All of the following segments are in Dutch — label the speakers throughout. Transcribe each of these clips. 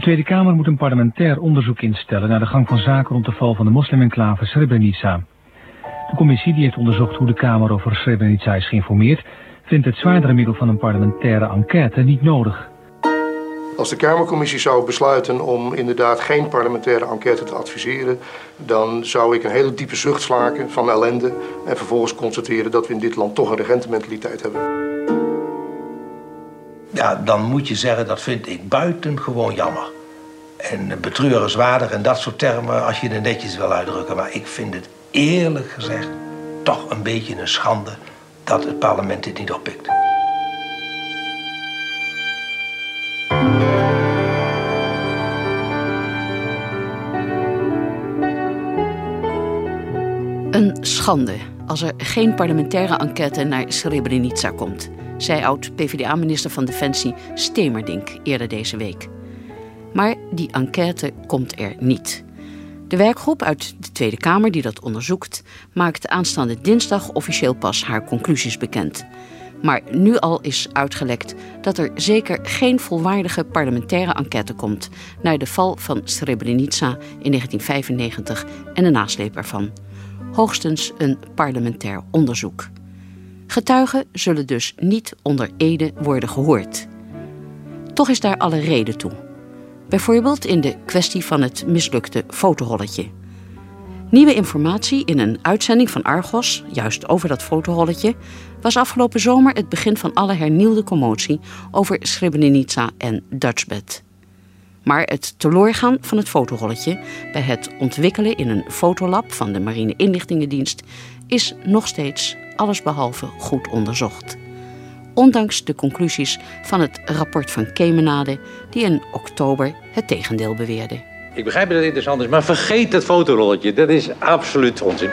Speaker 1: De Tweede Kamer moet een parlementair onderzoek instellen naar de gang van zaken rond de val van de moslimenclave Srebrenica. De commissie die heeft onderzocht hoe de Kamer over Srebrenica is geïnformeerd, vindt het zwaardere middel van een parlementaire enquête niet nodig.
Speaker 2: Als de Kamercommissie zou besluiten om inderdaad geen parlementaire enquête te adviseren, dan zou ik een hele diepe zucht slaken van ellende en vervolgens constateren dat we in dit land toch een regentementaliteit hebben.
Speaker 3: Ja, dan moet je zeggen dat vind ik buitengewoon jammer. En betreurenswaardig en dat soort termen als je het netjes wil uitdrukken. Maar ik vind het eerlijk gezegd toch een beetje een schande dat het parlement dit niet oppikt.
Speaker 4: Een schande als er geen parlementaire enquête naar Srebrenica komt, zei oud-PVDA-minister van Defensie Stemerdink eerder deze week. Maar die enquête komt er niet. De werkgroep uit de Tweede Kamer die dat onderzoekt, maakt aanstaande dinsdag officieel pas haar conclusies bekend. Maar nu al is uitgelekt dat er zeker geen volwaardige parlementaire enquête komt naar de val van Srebrenica in 1995 en de nasleep ervan. Hoogstens een parlementair onderzoek. Getuigen zullen dus niet onder ede worden gehoord. Toch is daar alle reden toe. Bijvoorbeeld in de kwestie van het mislukte fotorolletje. Nieuwe informatie in een uitzending van Argos, juist over dat fotorolletje, was afgelopen zomer het begin van alle hernieuwde commotie over Srebrenica en Dutchbed. Maar het teloorgaan van het fotorolletje bij het ontwikkelen in een fotolab van de Marine Inlichtingendienst is nog steeds allesbehalve goed onderzocht. Ondanks de conclusies van het rapport van Kemenade, die in oktober het tegendeel beweerde.
Speaker 5: Ik begrijp dat het interessant is, maar vergeet het fotorolletje. Dat is absoluut onzin.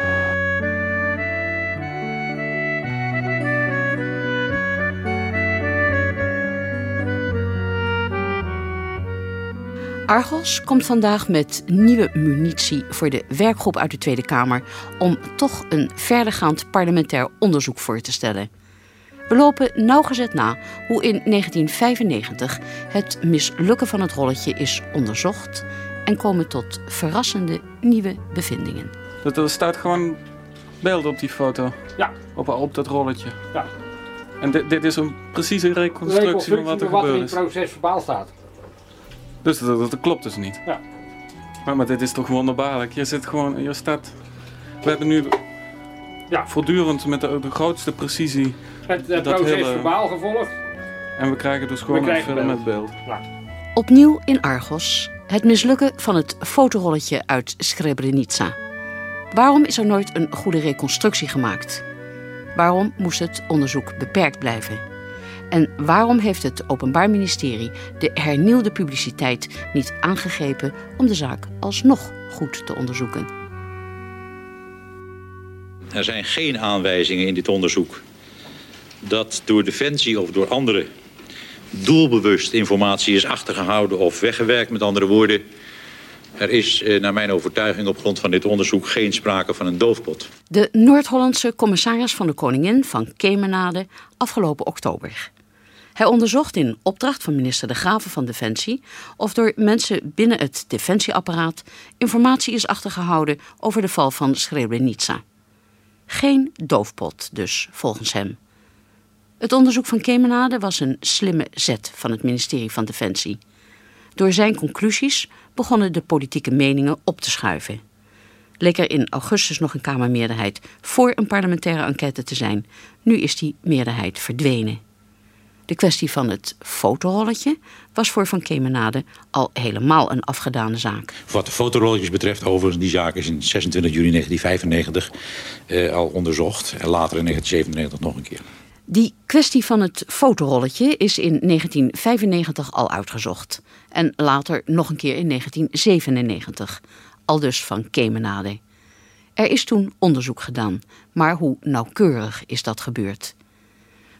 Speaker 4: Argos komt vandaag met nieuwe munitie voor de werkgroep uit de Tweede Kamer om toch een verdergaand parlementair onderzoek voor te stellen. We lopen nauwgezet na hoe in 1995 het mislukken van het rolletje is onderzocht en komen tot verrassende nieuwe bevindingen.
Speaker 6: Er staat gewoon beeld op die foto.
Speaker 7: Ja.
Speaker 6: Op, op dat rolletje.
Speaker 7: Ja.
Speaker 6: En dit, dit is een precieze reconstructie, van wat er
Speaker 7: wat er
Speaker 6: gebeurd
Speaker 7: in
Speaker 6: is.
Speaker 7: het proces verbaal staat.
Speaker 6: Dus dat, dat, klopt dus niet.
Speaker 7: Ja.
Speaker 6: Maar, maar dit is toch wonderbaarlijk. Je zit gewoon, je staat. We hebben nu
Speaker 7: Ja.
Speaker 6: voortdurend met de, de grootste precisie.
Speaker 7: Het, het
Speaker 6: Dat
Speaker 7: proces
Speaker 6: hele-
Speaker 7: verbaal gevolgd.
Speaker 6: En we krijgen dus gewoon
Speaker 7: krijgen
Speaker 6: een film
Speaker 7: beeld.
Speaker 6: met beeld.
Speaker 7: Ja.
Speaker 4: Opnieuw in Argos het mislukken van het fotorolletje uit Srebrenica. Waarom is er nooit een goede reconstructie gemaakt? Waarom moest het onderzoek beperkt blijven? En waarom heeft het Openbaar Ministerie de hernieuwde publiciteit niet aangegrepen om de zaak alsnog goed te onderzoeken?
Speaker 8: Er zijn geen aanwijzingen in dit onderzoek dat door Defensie of door anderen doelbewust informatie is achtergehouden of weggewerkt. Met andere woorden, er is eh, naar mijn overtuiging op grond van dit onderzoek geen sprake van een doofpot.
Speaker 4: De Noord-Hollandse commissaris van de Koningin van Kemenade afgelopen oktober. Hij onderzocht in opdracht van minister De Graven van Defensie of door mensen binnen het defensieapparaat informatie is achtergehouden over de val van Srebrenica. Geen doofpot dus, volgens hem. Het onderzoek van Kemenade was een slimme zet van het ministerie van Defensie. Door zijn conclusies begonnen de politieke meningen op te schuiven. Leek er in augustus nog een Kamermeerderheid voor een parlementaire enquête te zijn. Nu is die meerderheid verdwenen. De kwestie van het fotorolletje was voor Van Kemenade al helemaal een afgedane zaak.
Speaker 8: Wat de fotorolletjes betreft, overigens, die zaak is in 26 juni 1995 eh, al onderzocht. En later in 1997 nog een keer.
Speaker 4: Die kwestie van het fotorolletje is in 1995 al uitgezocht. En later nog een keer in 1997. Al dus van Kemenade. Er is toen onderzoek gedaan, maar hoe nauwkeurig is dat gebeurd?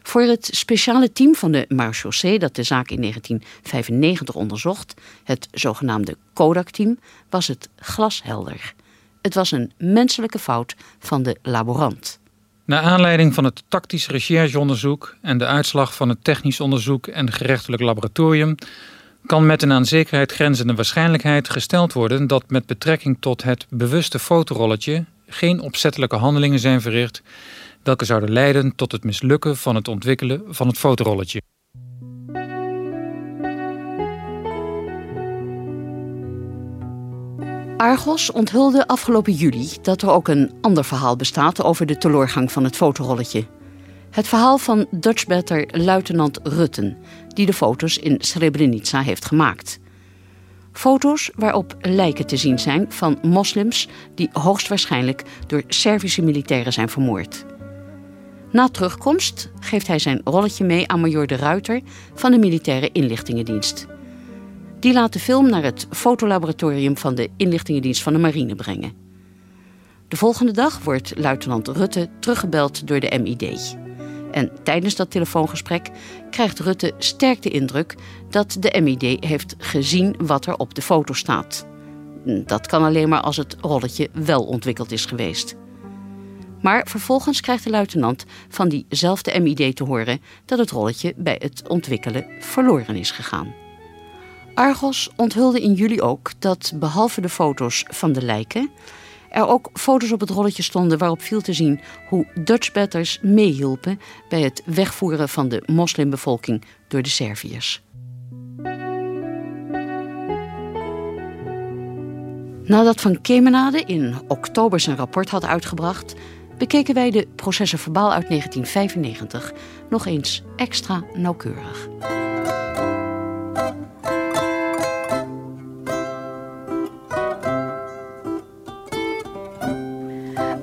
Speaker 4: Voor het speciale team van de marechaussee dat de zaak in 1995 onderzocht, het zogenaamde Kodak-team, was het glashelder. Het was een menselijke fout van de laborant.
Speaker 9: Naar aanleiding van het tactisch rechercheonderzoek en de uitslag van het technisch onderzoek en gerechtelijk laboratorium kan met een aan zekerheid grenzende waarschijnlijkheid gesteld worden dat met betrekking tot het bewuste fotorolletje geen opzettelijke handelingen zijn verricht welke zouden leiden tot het mislukken van het ontwikkelen van het fotorolletje.
Speaker 4: Argos onthulde afgelopen juli dat er ook een ander verhaal bestaat over de teloorgang van het fotorolletje. Het verhaal van Dutchbatter luitenant Rutten, die de foto's in Srebrenica heeft gemaakt. Foto's waarop lijken te zien zijn van moslims die hoogstwaarschijnlijk door Servische militairen zijn vermoord. Na terugkomst geeft hij zijn rolletje mee aan major De Ruiter van de Militaire Inlichtingendienst. Die laat de film naar het fotolaboratorium van de Inlichtingendienst van de Marine brengen. De volgende dag wordt luitenant Rutte teruggebeld door de MID. En tijdens dat telefoongesprek krijgt Rutte sterk de indruk dat de MID heeft gezien wat er op de foto staat. Dat kan alleen maar als het rolletje wel ontwikkeld is geweest. Maar vervolgens krijgt de luitenant van diezelfde MID te horen dat het rolletje bij het ontwikkelen verloren is gegaan. Argos onthulde in juli ook dat behalve de foto's van de lijken er ook foto's op het rolletje stonden waarop viel te zien hoe Dutchbatters meehielpen bij het wegvoeren van de moslimbevolking door de Serviërs. Nadat Van Kemenade in oktober zijn rapport had uitgebracht, bekeken wij de processen verbaal uit 1995 nog eens extra nauwkeurig.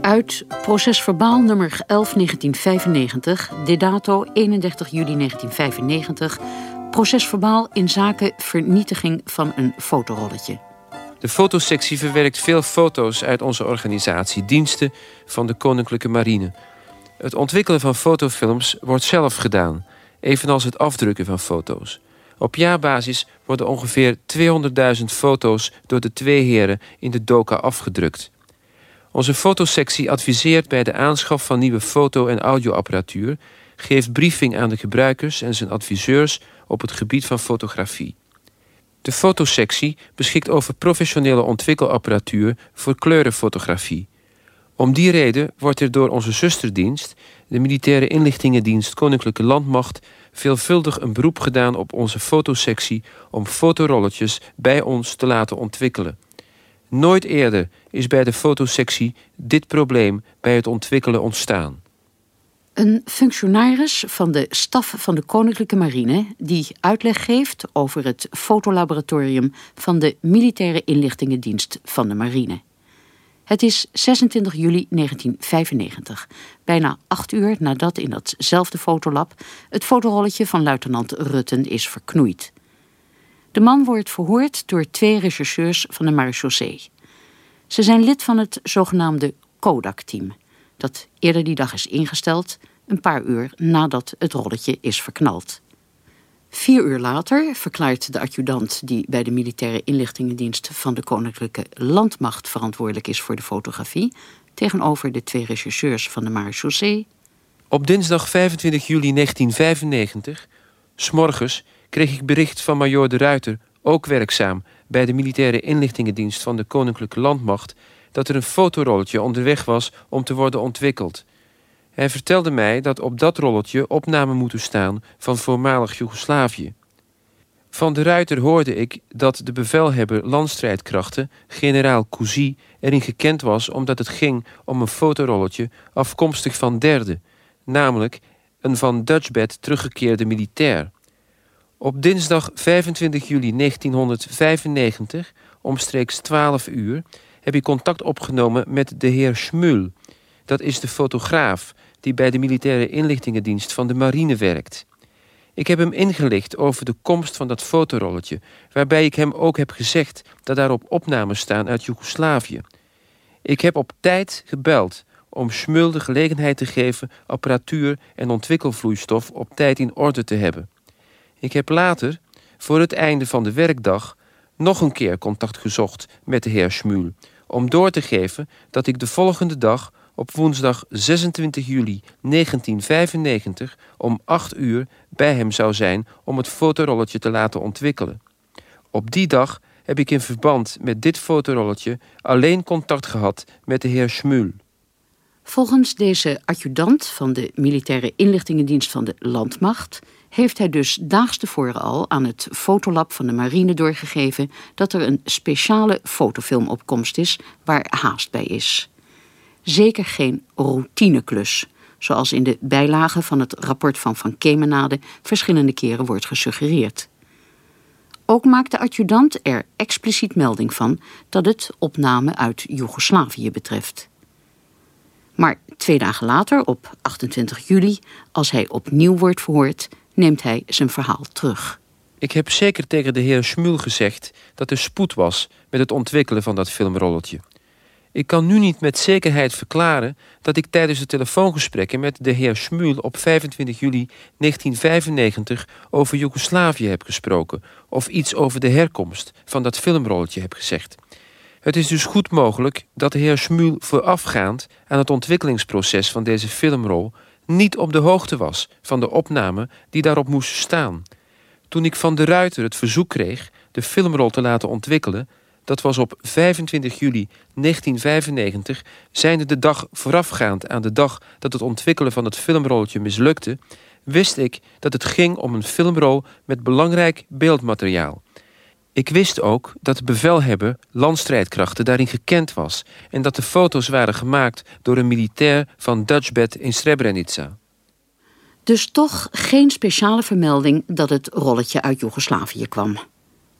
Speaker 4: Uit proces verbaal nummer 11 1995, de dato 31 juli 1995, proces verbaal in zaken vernietiging van een fotorolletje.
Speaker 10: De fotosectie verwerkt veel foto's uit onze organisatie, diensten van de Koninklijke Marine. Het ontwikkelen van fotofilms wordt zelf gedaan, evenals het afdrukken van foto's. Op jaarbasis worden ongeveer 200.000 foto's door de twee heren in de doka afgedrukt. Onze fotosectie adviseert bij de aanschaf van nieuwe foto- en audioapparatuur, geeft briefing aan de gebruikers en zijn adviseurs op het gebied van fotografie. De fotosectie beschikt over professionele ontwikkelapparatuur voor kleurenfotografie. Om die reden wordt er door onze zusterdienst, de Militaire Inlichtingendienst Koninklijke Landmacht, veelvuldig een beroep gedaan op onze fotosectie om fotorolletjes bij ons te laten ontwikkelen. Nooit eerder is bij de fotosectie dit probleem bij het ontwikkelen ontstaan.
Speaker 4: Een functionaris van de staf van de Koninklijke Marine die uitleg geeft over het fotolaboratorium van de Militaire Inlichtingendienst van de Marine. Het is 26 juli 1995, bijna acht uur nadat in datzelfde fotolab het fotorolletje van luitenant Rutten is verknoeid. De man wordt verhoord door twee rechercheurs van de marechaussee. Ze zijn lid van het zogenaamde Kodak-team dat eerder die dag is ingesteld, een paar uur nadat het rolletje is verknald. Vier uur later verklaart de adjudant die bij de militaire inlichtingendienst van de Koninklijke Landmacht verantwoordelijk is voor de fotografie, tegenover de twee rechercheurs van de marechaussee.
Speaker 10: Op dinsdag 25 juli 1995, s'morgens, kreeg ik bericht van Major de Ruiter, ook werkzaam bij de militaire inlichtingendienst van de Koninklijke Landmacht, dat er een fotorolletje onderweg was om te worden ontwikkeld. Hij vertelde mij dat op dat rolletje opnamen moeten staan van voormalig Joegoslavië. Van de Ruiter hoorde ik dat de bevelhebber landstrijdkrachten, generaal Cousy, erin gekend was omdat het ging om een fotorolletje afkomstig van derde, namelijk een van Dutchbed teruggekeerde militair. Op dinsdag 25 juli 1995, omstreeks 12 uur, heb ik contact opgenomen met de heer Schmul. Dat is de fotograaf die bij de militaire inlichtingendienst van de marine werkt. Ik heb hem ingelicht over de komst van dat fotorolletje, waarbij ik hem ook heb gezegd dat daarop opnames staan uit Joegoslavië. Ik heb op tijd gebeld om Schmul de gelegenheid te geven apparatuur en ontwikkelvloeistof op tijd in orde te hebben. Ik heb later, voor het einde van de werkdag, nog een keer contact gezocht met de heer Schmul om door te geven dat ik de volgende dag op woensdag 26 juli 1995 om 8 uur bij hem zou zijn om het fotorolletje te laten ontwikkelen. Op die dag heb ik in verband met dit fotorolletje alleen contact gehad met de heer Schmul.
Speaker 4: Volgens deze adjudant van de militaire inlichtingendienst van de Landmacht heeft hij dus daags tevoren al aan het fotolab van de marine doorgegeven dat er een speciale fotofilmopkomst is waar haast bij is. Zeker geen routineklus, zoals in de bijlage van het rapport van Van Kemenade verschillende keren wordt gesuggereerd. Ook maakt de adjudant er expliciet melding van dat het opname uit Joegoslavië betreft. Maar twee dagen later, op 28 juli, als hij opnieuw wordt verhoord, neemt hij zijn verhaal terug.
Speaker 10: Ik heb zeker tegen de heer Schmul gezegd dat er spoed was met het ontwikkelen van dat filmrolletje. Ik kan nu niet met zekerheid verklaren dat ik tijdens de telefoongesprekken met de heer Schmul op 25 juli 1995 over Joegoslavië heb gesproken of iets over de herkomst van dat filmrolletje heb gezegd. Het is dus goed mogelijk dat de heer Schmul voorafgaand aan het ontwikkelingsproces van deze filmrol niet op de hoogte was van de opname die daarop moest staan. Toen ik van de Ruiter het verzoek kreeg de filmrol te laten ontwikkelen, dat was op 25 juli 1995, zijnde de dag voorafgaand aan de dag dat het ontwikkelen van het filmrolletje mislukte, wist ik dat het ging om een filmrol met belangrijk beeldmateriaal. Ik wist ook dat de bevelhebber landstrijdkrachten daarin gekend was en dat de foto's waren gemaakt door een militair van Dutchbed in Srebrenica.
Speaker 4: Dus toch geen speciale vermelding dat het rolletje uit Joegoslavië kwam.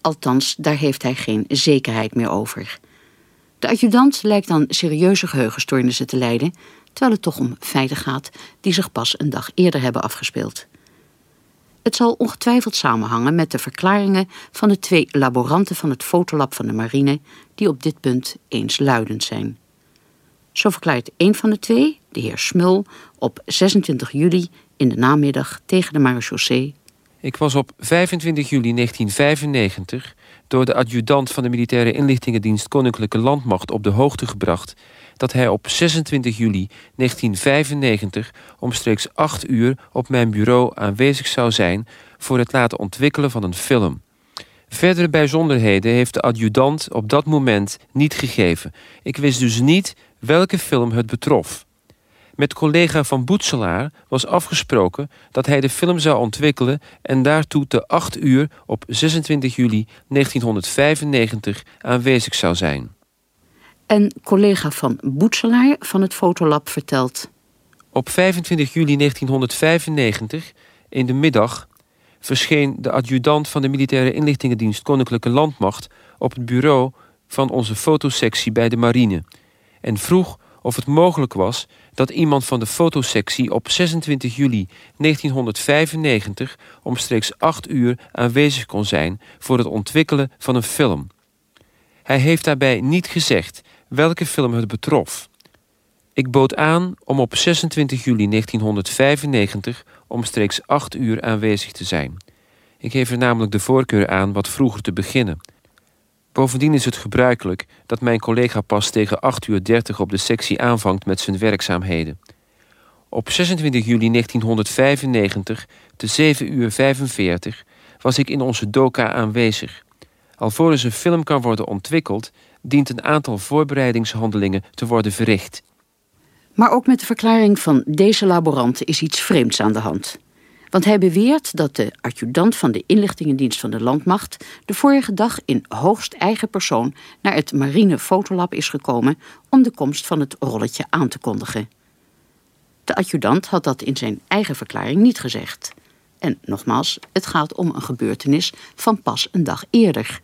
Speaker 4: Althans, daar heeft hij geen zekerheid meer over. De adjudant lijkt dan serieuze geheugenstoornissen te lijden, terwijl het toch om feiten gaat die zich pas een dag eerder hebben afgespeeld. Het zal ongetwijfeld samenhangen met de verklaringen van de twee laboranten van het fotolab van de marine, die op dit punt eensluidend zijn. Zo verklaart een van de twee, de heer Smul, op 26 juli in de namiddag tegen de marechaussee.
Speaker 10: Ik was op 25 juli 1995 door de adjudant van de militaire inlichtingendienst Koninklijke Landmacht op de hoogte gebracht dat hij op 26 juli 1995 omstreeks 8 uur op mijn bureau aanwezig zou zijn voor het laten ontwikkelen van een film. Verdere bijzonderheden heeft de adjudant op dat moment niet gegeven. Ik wist dus niet welke film het betrof. Met collega van Boetselaar was afgesproken dat hij de film zou ontwikkelen en daartoe te 8 uur op 26 juli 1995 aanwezig zou zijn.
Speaker 4: En collega van Boetselaar van het Fotolab vertelt.
Speaker 10: Op 25 juli 1995, in de middag, verscheen de adjudant van de Militaire Inlichtingendienst Koninklijke Landmacht op het bureau van onze fotosectie bij de marine en vroeg of het mogelijk was dat iemand van de fotosectie op 26 juli 1995 omstreeks 8 uur aanwezig kon zijn voor het ontwikkelen van een film. Hij heeft daarbij niet gezegd welke film het betrof. Ik bood aan om op 26 juli 1995 omstreeks 8 uur aanwezig te zijn. Ik geef er namelijk de voorkeur aan wat vroeger te beginnen. Bovendien is het gebruikelijk dat mijn collega pas tegen 8 uur 30 op de sectie aanvangt met zijn werkzaamheden. Op 26 juli 1995 te 7 uur 45 was ik in onze doka aanwezig. Alvorens een film kan worden ontwikkeld, dient een aantal voorbereidingshandelingen te worden verricht.
Speaker 4: Maar ook met de verklaring van deze laborant is iets vreemds aan de hand. Want hij beweert dat de adjudant van de inlichtingendienst van de landmacht de vorige dag in hoogst eigen persoon naar het marine fotolab is gekomen om de komst van het rolletje aan te kondigen. De adjudant had dat in zijn eigen verklaring niet gezegd. En nogmaals, het gaat om een gebeurtenis van pas een dag eerder.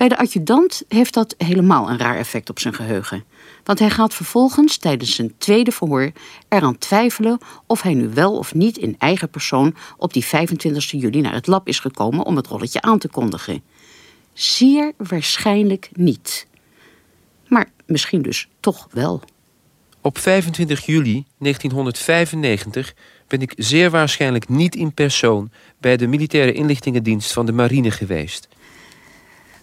Speaker 4: Bij de adjudant heeft dat helemaal een raar effect op zijn geheugen. Want hij gaat vervolgens tijdens zijn tweede verhoor eraan twijfelen of hij nu wel of niet in eigen persoon op die 25 juli naar het lab is gekomen om het rolletje aan te kondigen. Zeer waarschijnlijk niet. Maar misschien dus toch wel.
Speaker 10: Op 25 juli 1995 ben ik zeer waarschijnlijk niet in persoon bij de militaire inlichtingendienst van de marine geweest.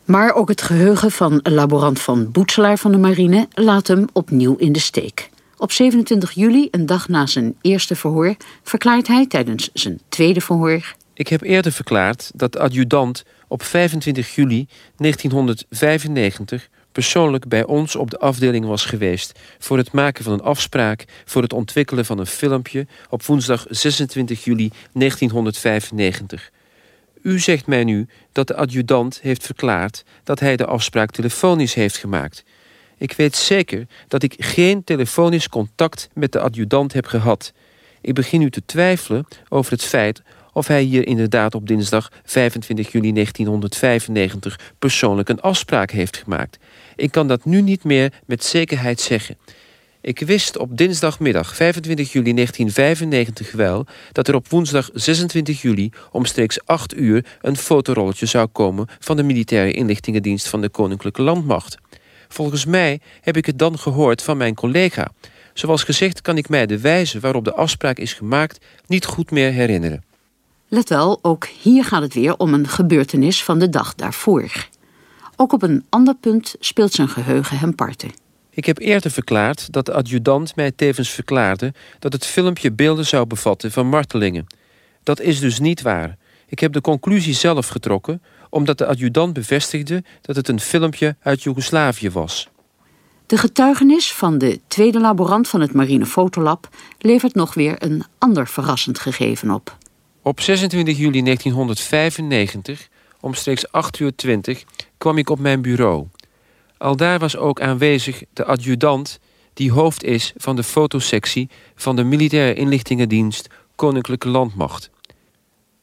Speaker 4: Maar ook het geheugen van laborant van Boetselaar van de marine laat hem opnieuw in de steek. Op 27 juli, een dag na zijn eerste verhoor, verklaart hij tijdens zijn tweede verhoor...
Speaker 10: Ik heb eerder verklaard dat de adjudant op 25 juli 1995 persoonlijk bij ons op de afdeling was geweest voor het maken van een afspraak voor het ontwikkelen van een filmpje op woensdag 26 juli 1995. U zegt mij nu dat de adjudant heeft verklaard dat hij de afspraak telefonisch heeft gemaakt. Ik weet zeker dat ik geen telefonisch contact met de adjudant heb gehad. Ik begin nu te twijfelen over het feit of hij hier inderdaad op dinsdag 25 juli 1995 persoonlijk een afspraak heeft gemaakt. Ik kan dat nu niet meer met zekerheid zeggen. Ik wist op dinsdagmiddag 25 juli 1995 wel dat er op woensdag 26 juli omstreeks 8 uur een fotorolletje zou komen van de militaire inlichtingendienst van de Koninklijke Landmacht. Volgens mij heb ik het dan gehoord van mijn collega. Zoals gezegd kan ik mij de wijze waarop de afspraak is gemaakt niet goed meer herinneren.
Speaker 4: Let wel, ook hier gaat het weer om een gebeurtenis van de dag daarvoor. Ook op een ander punt speelt zijn geheugen hem parten.
Speaker 10: Ik heb eerder verklaard dat de adjudant mij tevens verklaarde dat het filmpje beelden zou bevatten van martelingen. Dat is dus niet waar. Ik heb de conclusie zelf getrokken omdat de adjudant bevestigde dat het een filmpje uit Joegoslavië was.
Speaker 4: De getuigenis van de tweede laborant van het Marine Fotolab levert nog weer een ander verrassend gegeven op.
Speaker 10: Op 26 juli 1995, omstreeks 8 uur 20, kwam ik op mijn bureau. Aldaar was ook aanwezig de adjudant die hoofd is van de fotosectie van de Militaire Inlichtingendienst Koninklijke Landmacht.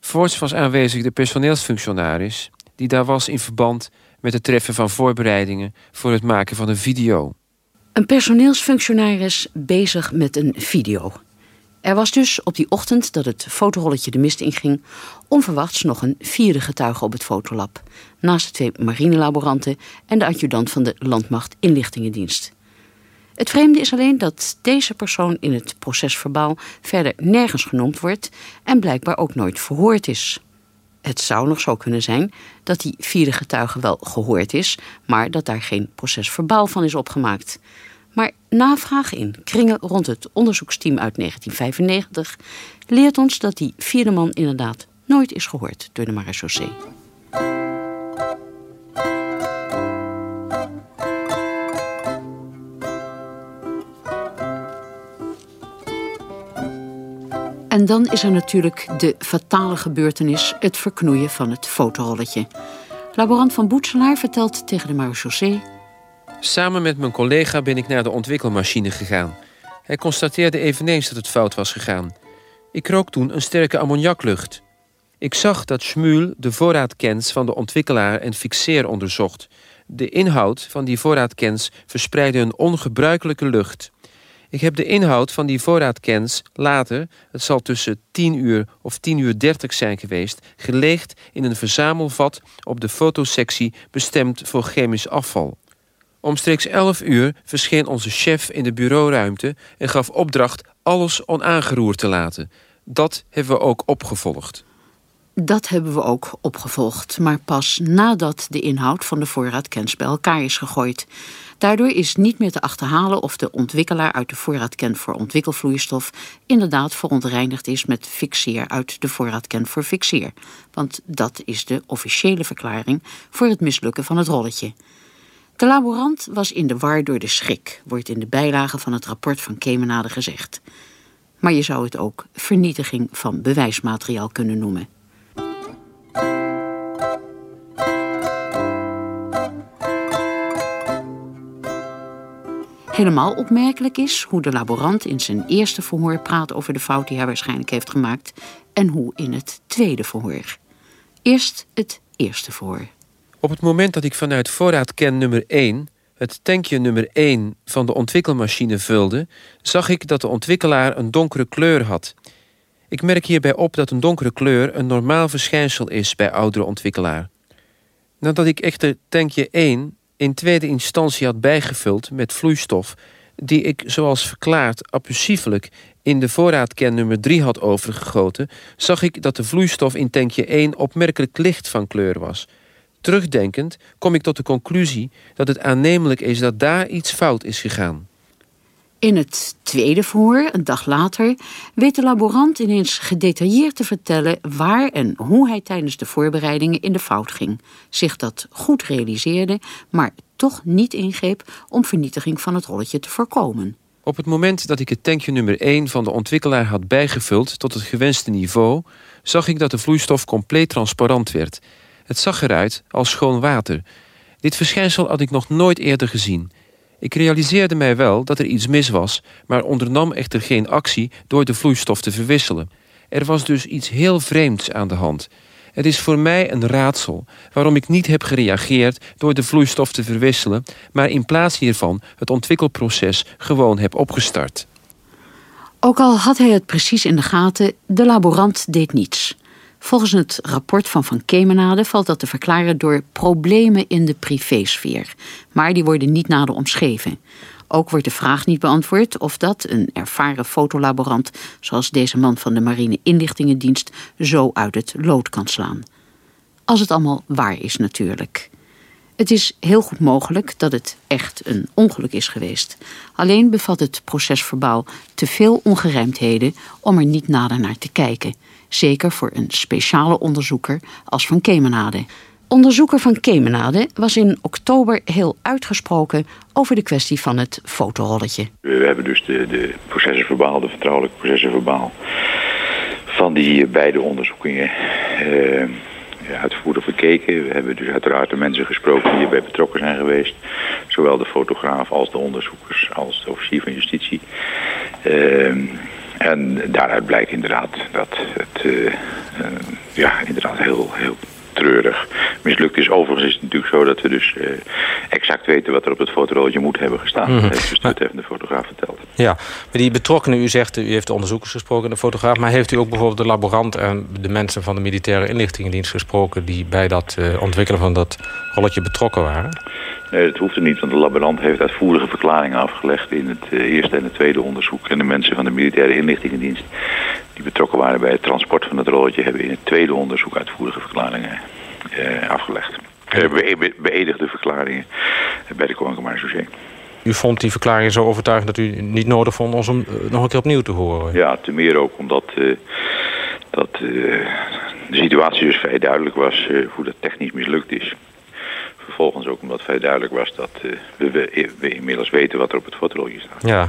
Speaker 10: Voorts was aanwezig de personeelsfunctionaris die daar was in verband met het treffen van voorbereidingen voor het maken van een video.
Speaker 4: Een personeelsfunctionaris bezig met een video. Er was dus op die ochtend dat het fotorolletje de mist inging, onverwachts nog een vierde getuige op het fotolab. Naast de twee marinelaboranten en de adjudant van de Landmacht Inlichtingendienst. Het vreemde is alleen dat deze persoon in het procesverbaal verder nergens genoemd wordt en blijkbaar ook nooit verhoord is. Het zou nog zo kunnen zijn dat die vierde getuige wel gehoord is, maar dat daar geen procesverbaal van is opgemaakt. Maar navraag in kringen rond het onderzoeksteam uit 1995 leert ons dat die vierde man inderdaad nooit is gehoord door de marechaussee. En dan is er natuurlijk de fatale gebeurtenis, het verknoeien van het fotorolletje. Laborant van Boetselaar vertelt tegen de marechaussee...
Speaker 10: Samen met mijn collega ben ik naar de ontwikkelmachine gegaan. Hij constateerde eveneens dat het fout was gegaan. Ik rook toen een sterke ammoniaklucht. Ik zag dat Schmuel de voorraadkens van de ontwikkelaar en fixeer onderzocht. De inhoud van die voorraadkens verspreidde een ongebruikelijke lucht. Ik heb de inhoud van die voorraadkens later, het zal tussen 10 uur of 10 uur 30 zijn geweest, geleegd in een verzamelvat op de fotosectie bestemd voor chemisch afval. Omstreeks 11 uur verscheen onze chef in de bureauruimte en gaf opdracht alles onaangeroerd te laten. Dat hebben we ook opgevolgd.
Speaker 4: Dat hebben we ook opgevolgd, maar pas nadat de inhoud van de voorraadkens bij elkaar is gegooid. Daardoor is niet meer te achterhalen of de ontwikkelaar uit de voorraadken voor ontwikkelvloeistof inderdaad verontreinigd is met fixeer uit de voorraadken voor fixeer. Want dat is de officiële verklaring voor het mislukken van het rolletje. De laborant was in de war door de schrik, wordt in de bijlage van het rapport van Kemenade gezegd. Maar je zou het ook vernietiging van bewijsmateriaal kunnen noemen. Helemaal opmerkelijk is hoe de laborant in zijn eerste verhoor praat over de fout die hij waarschijnlijk heeft gemaakt en hoe in het tweede verhoor. Eerst het eerste verhoor.
Speaker 10: Op het moment dat ik vanuit voorraadken nummer 1 het tankje nummer 1 van de ontwikkelmachine vulde, zag ik dat de ontwikkelaar een donkere kleur had. Ik merk hierbij op dat een donkere kleur een normaal verschijnsel is bij oudere ontwikkelaar. Nadat ik echter tankje 1 in tweede instantie had bijgevuld met vloeistof, die ik, zoals verklaard, abusiefelijk in de voorraadken nummer 3 had overgegoten, zag ik dat de vloeistof in tankje 1 opmerkelijk licht van kleur was. Terugdenkend kom ik tot de conclusie dat het aannemelijk is dat daar iets fout is gegaan.
Speaker 4: In het tweede verhoor, een dag later, weet de laborant ineens gedetailleerd te vertellen waar en hoe hij tijdens de voorbereidingen in de fout ging, zich dat goed realiseerde, maar toch niet ingreep om vernietiging van het rolletje te voorkomen.
Speaker 10: Op het moment dat ik het tankje nummer 1 van de ontwikkelaar had bijgevuld tot het gewenste niveau, zag ik dat de vloeistof compleet transparant werd. Het zag eruit als schoon water. Dit verschijnsel had ik nog nooit eerder gezien. Ik realiseerde mij wel dat er iets mis was, maar ondernam echter geen actie door de vloeistof te verwisselen. Er was dus iets heel vreemds aan de hand. Het is voor mij een raadsel waarom ik niet heb gereageerd door de vloeistof te verwisselen, maar in plaats hiervan het ontwikkelproces gewoon heb opgestart.
Speaker 4: Ook al had hij het precies in de gaten, de laborant deed niets. Volgens het rapport van Van Kemenade valt dat te verklaren door problemen in de privésfeer. Maar die worden niet nader omschreven. Ook wordt de vraag niet beantwoord of dat een ervaren fotolaborant, zoals deze man van de Marine Inlichtingendienst, zo uit het lood kan slaan. Als het allemaal waar is natuurlijk. Het is heel goed mogelijk dat het echt een ongeluk is geweest. Alleen bevat het procesverbaal te veel ongerijmdheden om er niet nader naar te kijken. Zeker voor een speciale onderzoeker als Van Kemenade. Onderzoeker van Kemenade was in oktober heel uitgesproken over de kwestie van het fotorolletje.
Speaker 11: We hebben dus de, de processenverbaal, de vertrouwelijke processenverbaal van die beide onderzoekingen uh, uitvoerig bekeken. We hebben dus uiteraard de mensen gesproken die erbij betrokken zijn geweest. Zowel de fotograaf als de onderzoekers als de officier van justitie. Uh, en daaruit blijkt inderdaad dat het uh, ja, inderdaad heel, heel treurig mislukt is. Overigens is het natuurlijk zo dat we dus uh, exact weten wat er op het fotorolletje moet hebben gestaan. Mm -hmm. Dat heeft dus de fotograaf verteld.
Speaker 5: Ja, maar die betrokkenen, u zegt, u heeft de onderzoekers gesproken, de fotograaf, maar heeft u ook bijvoorbeeld de laborant en de mensen van de militaire inlichtingendienst gesproken die bij dat uh, ontwikkelen van dat rolletje betrokken waren?
Speaker 11: Nee, dat hoeft er niet, want de laborant heeft uitvoerige verklaringen afgelegd in het uh, eerste en het tweede onderzoek. En de mensen van de militaire inlichtingendienst die betrokken waren bij het transport van het rolletje hebben in het tweede onderzoek uitvoerige verklaringen uh, afgelegd. Uh, be beëdigde verklaringen bij de Koninklijke Marechaussee.
Speaker 5: U vond die verklaringen zo overtuigend dat u niet nodig vond om hem nog een keer opnieuw te horen?
Speaker 11: Ja, te meer ook omdat dat, de situatie dus vrij duidelijk was hoe dat technisch mislukt is vervolgens ook omdat vrij duidelijk was dat we, we, inmiddels weten wat er op het fotorolletje staat.
Speaker 5: Ja,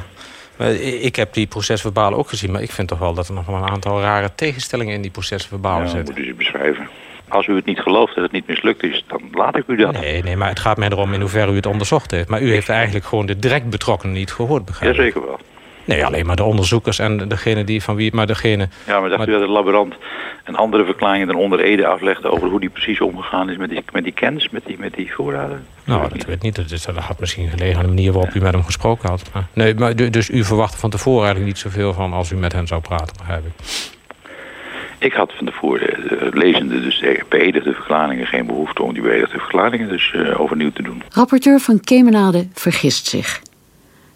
Speaker 5: ik heb die procesverbalen ook gezien, maar ik vind toch wel dat er nog wel een aantal rare tegenstellingen in die procesverbalen
Speaker 11: ja,
Speaker 5: zitten.
Speaker 11: moet u ze beschrijven. Als u het niet gelooft dat het niet mislukt is, dan laat ik u dat.
Speaker 5: Nee, nee, maar het gaat mij erom in hoeverre u het onderzocht heeft. Maar u heeft eigenlijk gewoon de direct betrokkenen niet gehoord, begrijp ik?
Speaker 11: Jazeker wel.
Speaker 5: Nee, alleen maar de onderzoekers en degene die van wie... Maar degene...
Speaker 11: Ja, maar dacht maar... u dat de laborant een andere verklaring dan onder Ede aflegde... over hoe die precies omgegaan is met die, met die kennis, met die, met die voorraden?
Speaker 5: Nou, dat, weet ik niet. Dat, dat had misschien gelegen aan de manier waarop ja. u met hem gesproken had. Maar, nee, maar dus u verwachtte van tevoren eigenlijk niet zoveel van... als u met hen zou praten, begrijp ik.
Speaker 11: Ik had van tevoren, uh, lezende dus beëdigde verklaringen... geen behoefte om die beëdigde verklaringen dus uh, overnieuw te doen.
Speaker 4: Rapporteur van Kemenade vergist zich.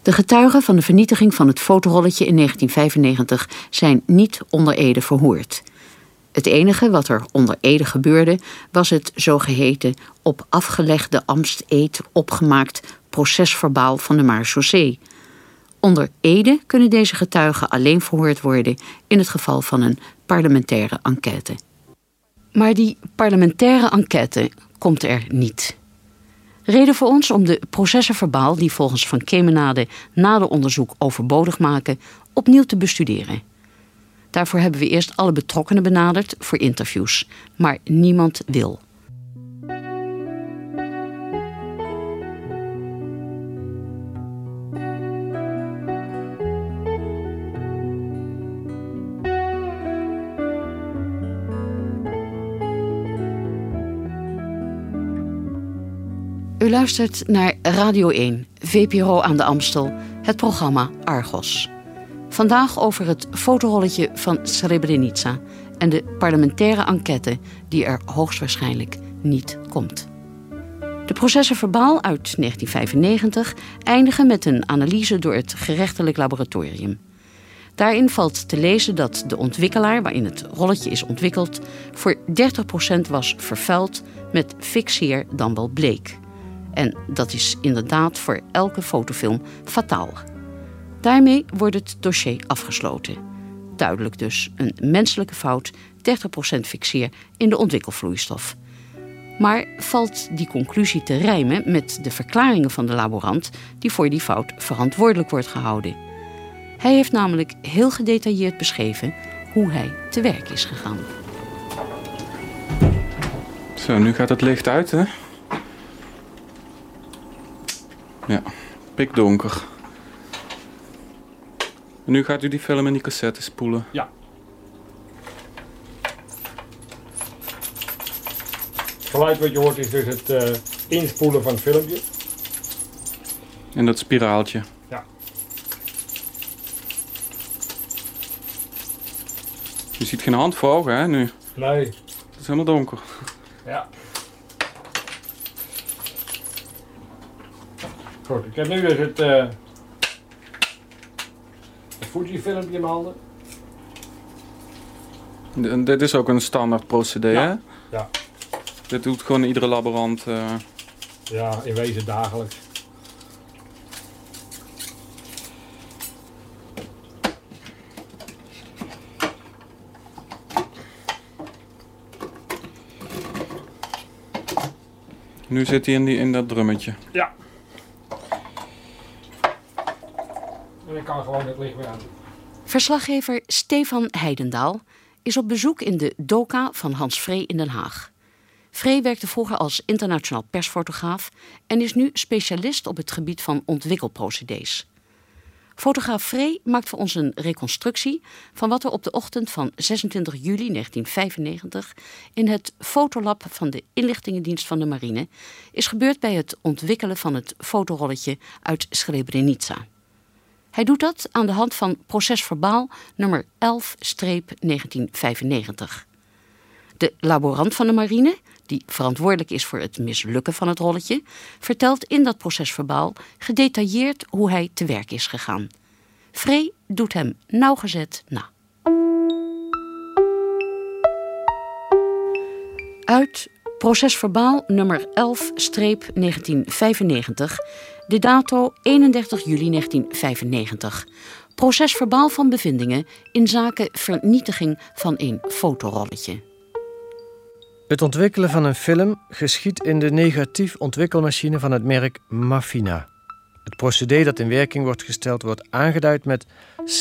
Speaker 4: De getuigen van de vernietiging van het fotorolletje in 1995 zijn niet onder Ede verhoord. Het enige wat er onder Ede gebeurde was het zogeheten op afgelegde ambtseed opgemaakt procesverbaal van de marechaussee. Onder Ede kunnen deze getuigen alleen verhoord worden in het geval van een parlementaire enquête. Maar die parlementaire enquête komt er niet. Reden voor ons om de processenverbaal, die volgens Van Kemenade na de onderzoek overbodig maken, opnieuw te bestuderen. Daarvoor hebben we eerst alle betrokkenen benaderd voor interviews, maar niemand wil. Luistert naar Radio 1, VPRO aan de Amstel, het programma Argos. Vandaag over het fotorolletje van Srebrenica en de parlementaire enquête die er hoogstwaarschijnlijk niet komt. De processen verbaal uit 1995 eindigen met een analyse door het gerechtelijk laboratorium. Daarin valt te lezen dat de ontwikkelaar waarin het rolletje is ontwikkeld voor 30% was vervuild met fixeer dan wel bleek. En dat is inderdaad voor elke fotofilm fataal. Daarmee wordt het dossier afgesloten. Duidelijk dus een menselijke fout, 30% fixeer in de ontwikkelvloeistof. Maar valt die conclusie te rijmen met de verklaringen van de laborant die voor die fout verantwoordelijk wordt gehouden? Hij heeft namelijk heel gedetailleerd beschreven hoe hij te werk is gegaan.
Speaker 6: Zo, nu gaat het licht uit, hè? Ja, pikdonker. En nu gaat u die film in die cassette spoelen.
Speaker 7: Ja. Het geluid wat je hoort is dus het uh, inspoelen van het filmpje.
Speaker 6: En dat spiraaltje.
Speaker 7: Ja.
Speaker 6: Je ziet geen hand voor ogen, hè, nu?
Speaker 7: Nee.
Speaker 6: Het is helemaal donker.
Speaker 7: Ja. Goed, ik heb nu dus het, uh, het Fuji-filmpje in mijn handen.
Speaker 6: En dit is ook een standaard procedé,
Speaker 7: Ja.
Speaker 6: hè?
Speaker 7: Ja.
Speaker 6: Dit doet gewoon iedere laborant. eh,
Speaker 7: Ja, in wezen dagelijks.
Speaker 6: Nu zit hij in, die, in dat drummetje.
Speaker 7: Ja. Ik kan gewoon het licht aan.
Speaker 4: Verslaggever Stefan Heidendaal is op bezoek in de Doka van Hans Vree in Den Haag. Vree werkte vroeger als internationaal persfotograaf en is nu specialist op het gebied van ontwikkelprocedés. Fotograaf Vree maakt voor ons een reconstructie van wat er op de ochtend van 26 juli 1995 in het fotolab van de inlichtingendienst van de marine is gebeurd bij het ontwikkelen van het fotorolletje uit Srebrenica. Hij doet dat aan de hand van procesverbaal nummer 11-1995. De laborant van de marine, die verantwoordelijk is voor het mislukken van het rolletje, vertelt in dat procesverbaal gedetailleerd hoe hij te werk is gegaan. Vree doet hem nauwgezet na. Uit procesverbaal nummer 11-1995, de dato 31 juli 1995. Procesverbaal van bevindingen in zaken vernietiging van een fotorolletje.
Speaker 12: Het ontwikkelen van een film geschiet in de negatief ontwikkelmachine van het merk Mafina. Het procedé dat in werking wordt gesteld wordt aangeduid met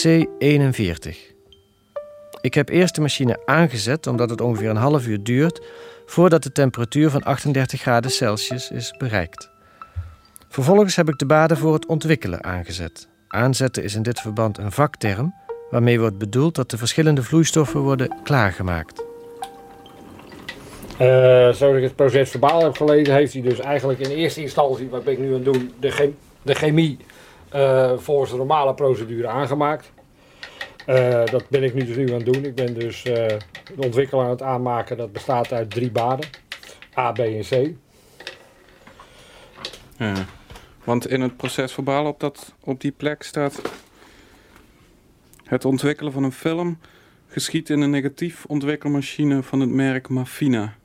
Speaker 12: C41. Ik heb eerst de machine aangezet omdat het ongeveer een half uur duurt voordat de temperatuur van 38 graden Celsius is bereikt. Vervolgens heb ik de baden voor het ontwikkelen aangezet. Aanzetten is in dit verband een vakterm waarmee wordt bedoeld dat de verschillende vloeistoffen worden klaargemaakt.
Speaker 7: Uh, zoals ik het proces verbaal heb gelezen, heeft hij dus eigenlijk in eerste instantie, wat ben ik nu aan doen, de, de chemie uh, volgens de normale procedure aangemaakt. Uh, dat ben ik nu dus nu aan het doen. Ik ben dus de ontwikkelaar aan het aanmaken. Dat bestaat uit drie baden. A, B en C.
Speaker 6: Ja, want in het procesverbaal op, dat, op die plek staat... Het ontwikkelen van een film geschiet in een negatief ontwikkelmachine van het merk Mafina.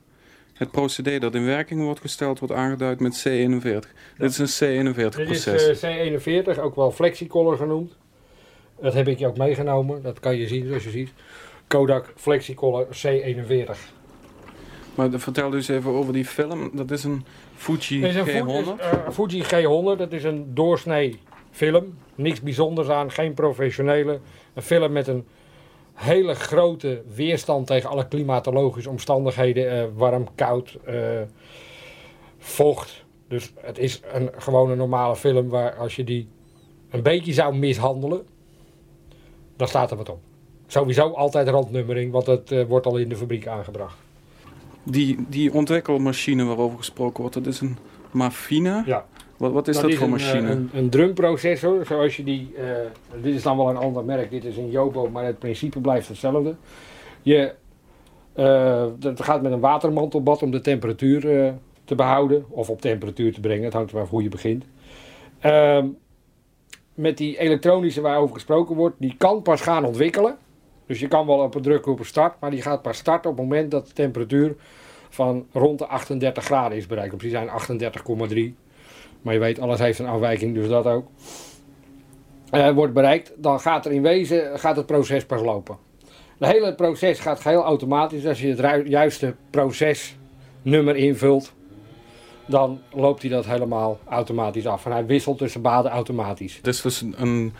Speaker 6: Het procedé dat in werking wordt gesteld wordt aangeduid met C41. Dit is een C41-proces.
Speaker 7: Dit is uh, C41, ook wel Flexicolor genoemd. Dat heb ik je ook meegenomen. Dat kan je zien, zoals je ziet. Kodak Flexicolor C41.
Speaker 6: Maar vertel dus even over die film. Dat is een Fuji
Speaker 7: is een
Speaker 6: G100.
Speaker 7: Is, uh, Fuji G100, dat is een doorsnee film. Niks bijzonders aan, geen professionele. Een film met een hele grote weerstand tegen alle klimatologische omstandigheden. Uh, warm, koud, uh, vocht. Dus het is een gewone normale film waar als je die een beetje zou mishandelen, dan staat er wat op. Sowieso altijd randnummering, want het uh, wordt al in de fabriek aangebracht.
Speaker 6: Die, die ontwikkelmachine waarover gesproken wordt, dat is een Mafina.
Speaker 7: Ja.
Speaker 6: Wat, wat is dat,
Speaker 7: dat is
Speaker 6: voor
Speaker 7: een,
Speaker 6: machine?
Speaker 7: Een, een drumprocessor, zoals je die. Uh, dit is dan wel een ander merk, dit is een Jobo, maar het principe blijft hetzelfde. Je, uh, het gaat met een watermantelbad om de temperatuur te behouden, of op temperatuur te brengen, het hangt er maar hoe je begint. Ehm, met die elektronische waarover gesproken wordt, die kan pas gaan ontwikkelen. Dus je kan wel op een drukken op start, maar die gaat pas starten op het moment dat de temperatuur van rond de 38 graden is bereikt. Precies zijn 38,3. Maar je weet, alles heeft een afwijking, dus dat ook. uh, wordt bereikt, dan gaat er in wezen gaat het proces pas lopen. Het hele proces gaat geheel automatisch. Als je het juiste procesnummer invult, dan loopt hij dat helemaal automatisch af. En hij wisselt tussen baden automatisch.
Speaker 6: Dit is dus een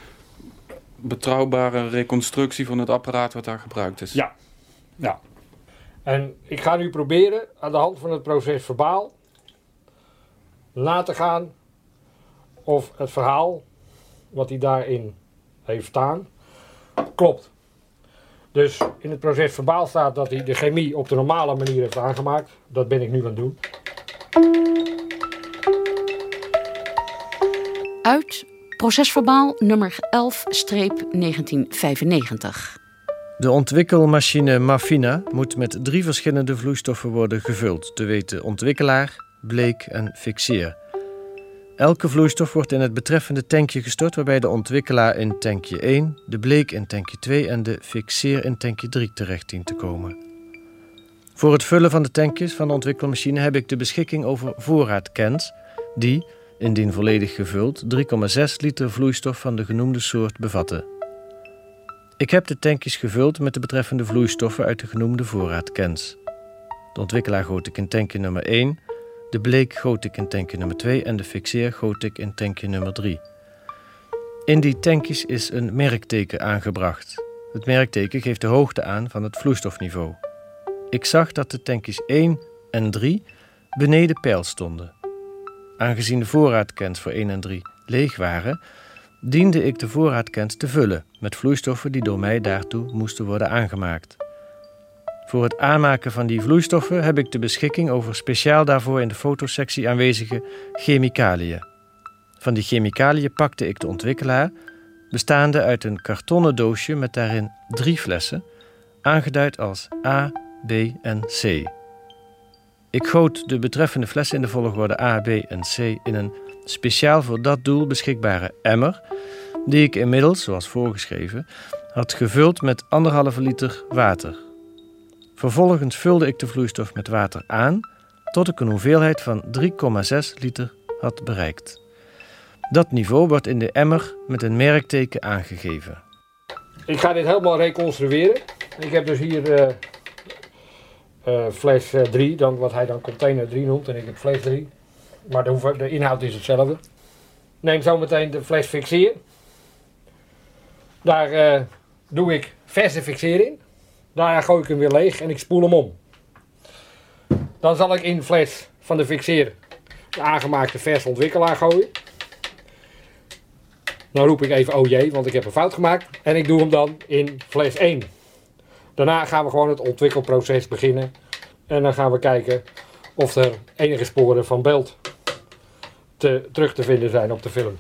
Speaker 6: betrouwbare reconstructie van het apparaat wat daar gebruikt is.
Speaker 7: Ja, ja. En ik ga nu proberen aan de hand van het proces verbaal na te gaan of het verhaal wat hij daarin heeft staan klopt. Dus in het proces verbaal staat dat hij de chemie op de normale manier heeft aangemaakt. Dat ben ik nu aan het doen.
Speaker 4: Uit procesverbaal nummer 11-1995.
Speaker 12: De ontwikkelmachine Mafina moet met drie verschillende vloeistoffen worden gevuld, te weten ontwikkelaar, bleek en fixeer. Elke vloeistof wordt in het betreffende tankje gestort, waarbij de ontwikkelaar in tankje 1, de bleek in tankje 2 en de fixeer in tankje 3 terecht dient te komen. Voor het vullen van de tankjes van de ontwikkelmachine heb ik de beschikking over voorraadcans, die, indien volledig gevuld, 3,6 liter vloeistof van de genoemde soort bevatten. Ik heb de tankjes gevuld met de betreffende vloeistoffen uit de genoemde voorraadcans. De ontwikkelaar goot ik in tankje nummer 1, de bleek goot ik in tankje nummer 2 en de fixeer goot ik in tankje nummer 3. In die tankjes is een merkteken aangebracht. Het merkteken geeft de hoogte aan van het vloeistofniveau. Ik zag dat de tankjes 1 en 3 beneden peil stonden. Aangezien de voorraadkens voor 1 en 3 leeg waren, diende ik de voorraadkens te vullen met vloeistoffen die door mij daartoe moesten worden aangemaakt. Voor het aanmaken van die vloeistoffen heb ik de beschikking over speciaal daarvoor in de fotosectie aanwezige chemicaliën. Van die chemicaliën pakte ik de ontwikkelaar, bestaande uit een kartonnen doosje met daarin drie flessen, aangeduid als A, B en C. Ik goot de betreffende flessen in de volgorde A, B en C in een speciaal voor dat doel beschikbare emmer, die ik inmiddels, zoals voorgeschreven, had gevuld met anderhalve liter water. Vervolgens vulde ik de vloeistof met water aan tot ik een hoeveelheid van 3,6 liter had bereikt. Dat niveau wordt in de emmer met een merkteken aangegeven.
Speaker 7: Ik ga dit helemaal reconstrueren. Ik heb dus hier uh, uh, fles 3, uh, dan wat hij dan container 3 noemt, en ik heb fles 3. Maar de, de inhoud is hetzelfde. Neem zo meteen de fles fixeer. Daar uh, doe ik verse fixeer in. Daarna gooi ik hem weer leeg en ik spoel hem om. Dan zal ik in fles van de fixeer de aangemaakte verse ontwikkelaar gooien. Dan roep ik even oh jee, want ik heb een fout gemaakt. En ik doe hem dan in fles 1. Daarna gaan we gewoon het ontwikkelproces beginnen. En dan gaan we kijken of er enige sporen van beeld te, terug te vinden zijn op de film.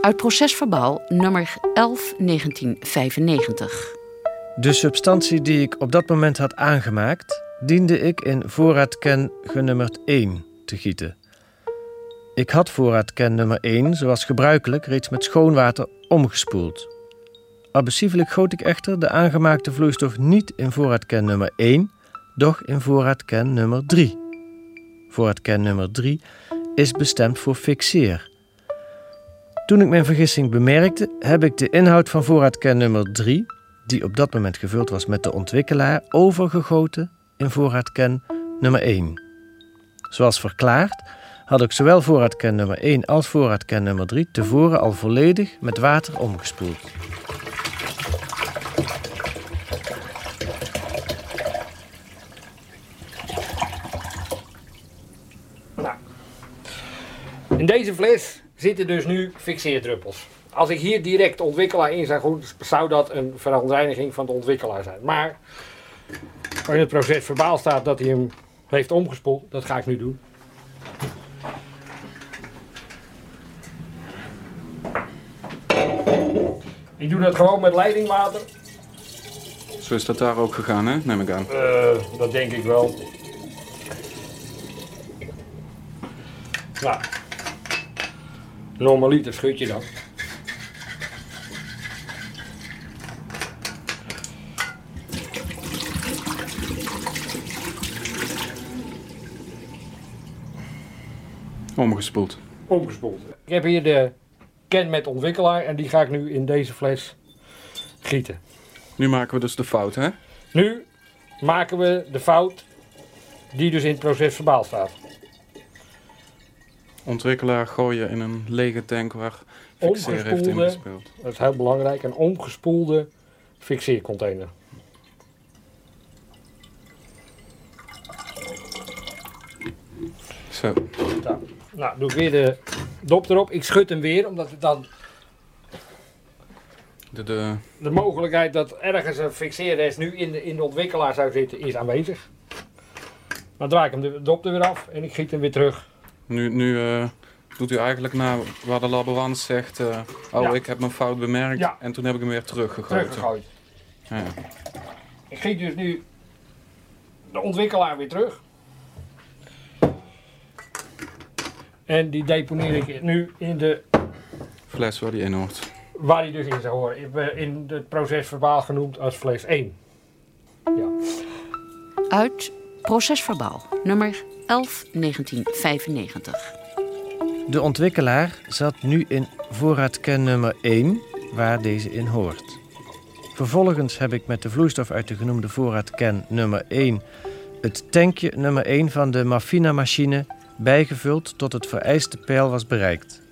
Speaker 4: Uit procesverbaal nummer 11 1995.
Speaker 12: De substantie die ik op dat moment had aangemaakt, diende ik in voorraadken genummerd 1 te gieten. Ik had voorraadken nummer 1, zoals gebruikelijk, reeds met schoon water omgespoeld. Abusievelijk goot ik echter de aangemaakte vloeistof niet in voorraadken nummer 1, doch in voorraadken nummer 3. Voorraadken nummer 3 is bestemd voor fixeer. Toen ik mijn vergissing bemerkte, heb ik de inhoud van voorraadken nummer 3, die op dat moment gevuld was met de ontwikkelaar, overgegoten in voorraadken nummer 1. Zoals verklaard had ik zowel voorraadken nummer 1 als voorraadken nummer 3 tevoren al volledig met water omgespoeld.
Speaker 7: In deze fles zitten dus nu fixeerdruppels. Als ik hier direct ontwikkelaar in zou doen, zou dat een verontreiniging van de ontwikkelaar zijn. Maar in het proces verbaal staat dat hij hem heeft omgespoeld, dat ga ik nu doen. Ik doe dat gewoon met leidingwater.
Speaker 6: Zo is dat daar ook gegaan, hè? neem ik aan.
Speaker 7: Uh, dat denk ik wel. Nou, normaliter schud je dan.
Speaker 6: Omgespoeld.
Speaker 7: Omgespoeld. Ik heb hier de ken met ontwikkelaar en die ga ik nu in deze fles gieten.
Speaker 6: Nu maken we dus de fout, hè?
Speaker 7: Nu maken we de fout die dus in het proces verbaal staat.
Speaker 6: Ontwikkelaar gooien in een lege tank waar fixeer heeft ingespeeld.
Speaker 7: Dat is heel belangrijk, een omgespoelde fixeercontainer.
Speaker 6: Zo.
Speaker 7: Nou, nou, doe ik weer de dop erop. Ik schud hem weer, omdat het dan
Speaker 6: De, de,
Speaker 7: de mogelijkheid dat ergens een fixeerrest nu in de, in de ontwikkelaar zou zitten, is aanwezig. Dan draai ik hem de dop er weer af en ik giet hem weer terug.
Speaker 6: Nu nu eh, doet u eigenlijk naar waar de laborant zegt... eh, oh,
Speaker 7: Ja.
Speaker 6: ik heb mijn fout bemerkt.
Speaker 7: Ja.
Speaker 6: En toen heb ik hem weer teruggegoten.
Speaker 7: Teruggegooid.
Speaker 6: Ja, ja.
Speaker 7: Ik giet dus nu de ontwikkelaar weer terug. En die deponeer ik nu in de,
Speaker 6: Fles waar die in hoort.
Speaker 7: waar die dus in zou horen. In- In het proces verbaal genoemd als fles 1.
Speaker 4: Uit Procesverbaal, nummer 11 1995.
Speaker 12: De ontwikkelaar zat nu in voorraadken nummer 1, waar deze in hoort. Vervolgens heb ik met de vloeistof uit de genoemde voorraadken nummer 1 het tankje nummer 1 van de Mafina-machine bijgevuld tot het vereiste peil was bereikt.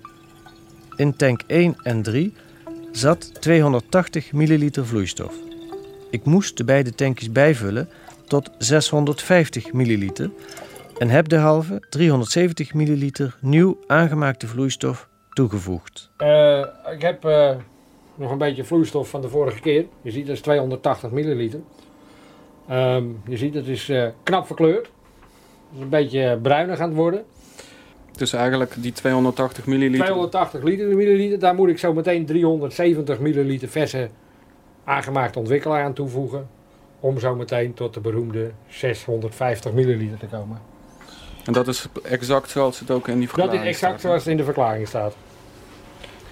Speaker 12: In tank 1 en 3 zat 280 milliliter vloeistof. Ik moest de beide tankjes bijvullen tot 650 milliliter en heb derhalve 370 milliliter nieuw aangemaakte vloeistof toegevoegd.
Speaker 7: Eh, ik heb eh, nog een beetje vloeistof van de vorige keer. Je ziet dat is 280 milliliter. Ehm, je ziet het is eh, knap verkleurd. Het is een beetje bruinig aan het worden.
Speaker 6: Dus eigenlijk die 280 milliliter.
Speaker 7: 280 liter, milliliter. Daar moet ik zo meteen 370 milliliter verse aangemaakte ontwikkelaar aan toevoegen. Om zo meteen tot de beroemde 650 milliliter te komen.
Speaker 6: En dat is exact zoals het ook in die
Speaker 7: Dat
Speaker 6: verklaring
Speaker 7: is exact
Speaker 6: staat.
Speaker 7: zoals het in de verklaring staat.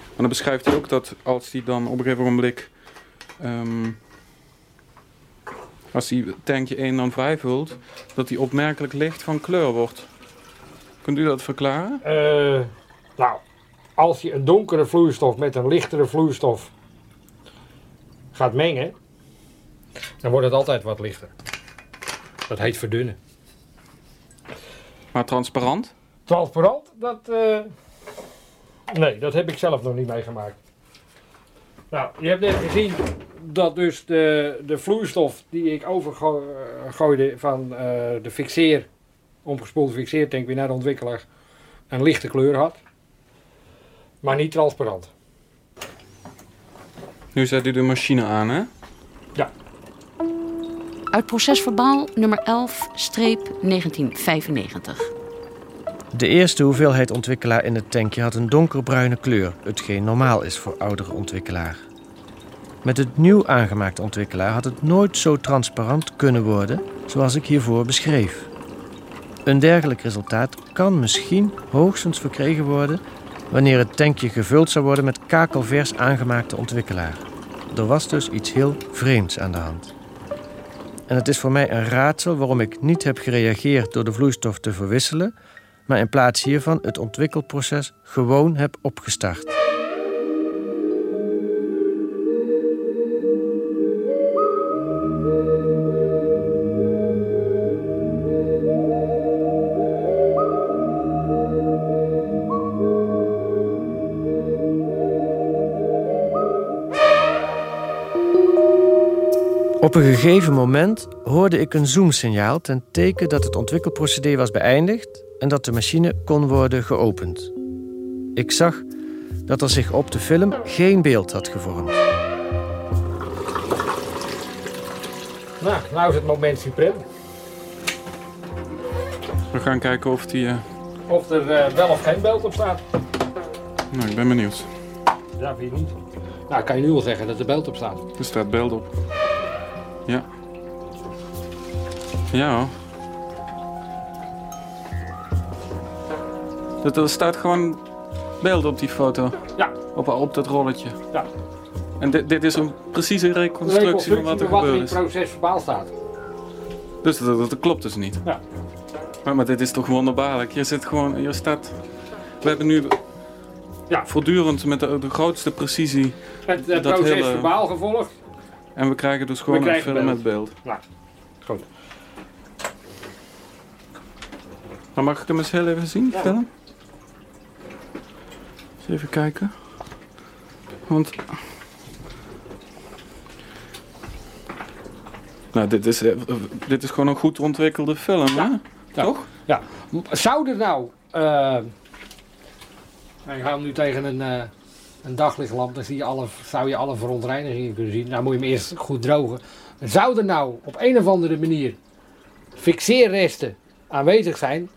Speaker 6: En dan beschrijft hij ook dat als die dan op een gegeven moment... ehm, als die tankje 1 dan vrijvult, dat die opmerkelijk licht van kleur wordt. Kunt u dat verklaren?
Speaker 7: Eh, nou, als je een donkere vloeistof met een lichtere vloeistof gaat mengen, dan wordt het altijd wat lichter. Dat heet verdunnen.
Speaker 6: Maar transparant?
Speaker 7: Transparant, dat. eh, nee, dat heb ik zelf nog niet meegemaakt. Nou, je hebt net gezien dat dus de, de vloeistof die ik overgooide van eh, de fixeer, omgespoelde fixeertank weer naar de ontwikkelaar, een lichte kleur had. Maar niet transparant.
Speaker 6: Nu zet u de machine aan, hè?
Speaker 4: Uit Procesverbaal nummer 11-1995.
Speaker 12: De eerste hoeveelheid ontwikkelaar in het tankje had een donkerbruine kleur, hetgeen normaal is voor oudere ontwikkelaar. Met het nieuw aangemaakte ontwikkelaar had het nooit zo transparant kunnen worden zoals ik hiervoor beschreef. Een dergelijk resultaat kan misschien hoogstens verkregen worden wanneer het tankje gevuld zou worden met kakelvers aangemaakte ontwikkelaar. Er was dus iets heel vreemds aan de hand. En het is voor mij een raadsel waarom ik niet heb gereageerd door de vloeistof te verwisselen, maar in plaats hiervan het ontwikkelproces gewoon heb opgestart. Op een gegeven moment hoorde ik een zoomsignaal ten teken dat het ontwikkelprocedé was beëindigd en dat de machine kon worden geopend. Ik zag dat er zich op de film geen beeld had gevormd.
Speaker 7: Nou, nou is het moment suprem.
Speaker 6: We gaan kijken of die... eh,
Speaker 7: Of er eh, wel of geen beeld op staat.
Speaker 6: Nou, ik ben benieuwd.
Speaker 7: Ja, vind je niet. Nou, kan je nu wel zeggen dat er beeld op staat.
Speaker 6: Er staat beeld op. Ja hoor. Dat, er staat gewoon beeld op die foto.
Speaker 7: Ja.
Speaker 6: Op, op dat rolletje.
Speaker 7: Ja.
Speaker 6: En dit, dit is een precieze reconstructie van wat er
Speaker 7: wat er in
Speaker 6: gebeurd
Speaker 7: het
Speaker 6: is.
Speaker 7: proces verbaal staat.
Speaker 6: Dus dat, dat, dat klopt dus niet.
Speaker 7: Ja.
Speaker 6: Maar, maar dit is toch wonderbaarlijk. Je zit gewoon, je staat... We hebben nu ja. voortdurend met de, de grootste precisie...
Speaker 7: Het, het proces hele... verbaal gevolgd.
Speaker 6: En we krijgen dus gewoon een film met beeld.
Speaker 7: Nou, goed.
Speaker 6: Maar mag ik hem eens heel even zien, ja. film? Eens even kijken. Want... Nou, dit is, eh, dit is gewoon een goed ontwikkelde film, hè? Toch?
Speaker 7: Ja. Zou er nou... Uh, ik ga hem nu tegen een, uh, een daglichtlamp, dan zie je alle, zou je alle verontreinigingen kunnen zien. Nou moet je hem eerst goed drogen. Zou er nou op een of andere manier fixeerresten aanwezig zijn,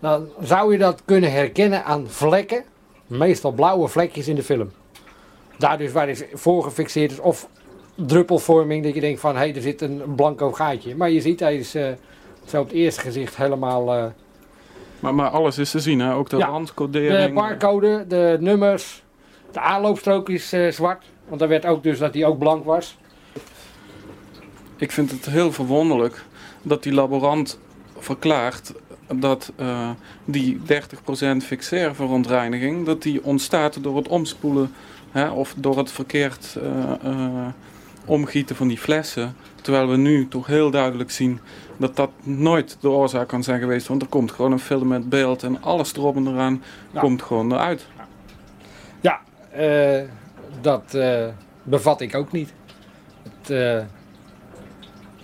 Speaker 7: dan zou je dat kunnen herkennen aan vlekken, meestal blauwe vlekjes in de film. Daar dus waar is voor gefixeerd is, of druppelvorming, dat je denkt van hé, hey, er zit een blanco gaatje. Maar je ziet, hij is uh, zo op het eerste gezicht helemaal... Uh,
Speaker 6: maar, maar alles is te zien, hè? ook de ja.
Speaker 7: De barcode, de nummers, de aanloopstrook is uh, zwart. Want daar werd ook dus dat hij ook blank was.
Speaker 6: Ik vind het heel verwonderlijk dat die laborant verklaart dat uh, die 30% fixeerverontreiniging dat die ontstaat door het omspoelen hè, of door het verkeerd uh, uh, omgieten van die flessen. Terwijl we nu toch heel duidelijk zien dat dat nooit de oorzaak kan zijn geweest. Want er komt gewoon een film met beeld en alles erop en eraan ja. komt gewoon eruit.
Speaker 7: Ja, dat bevat ik ook niet. Het,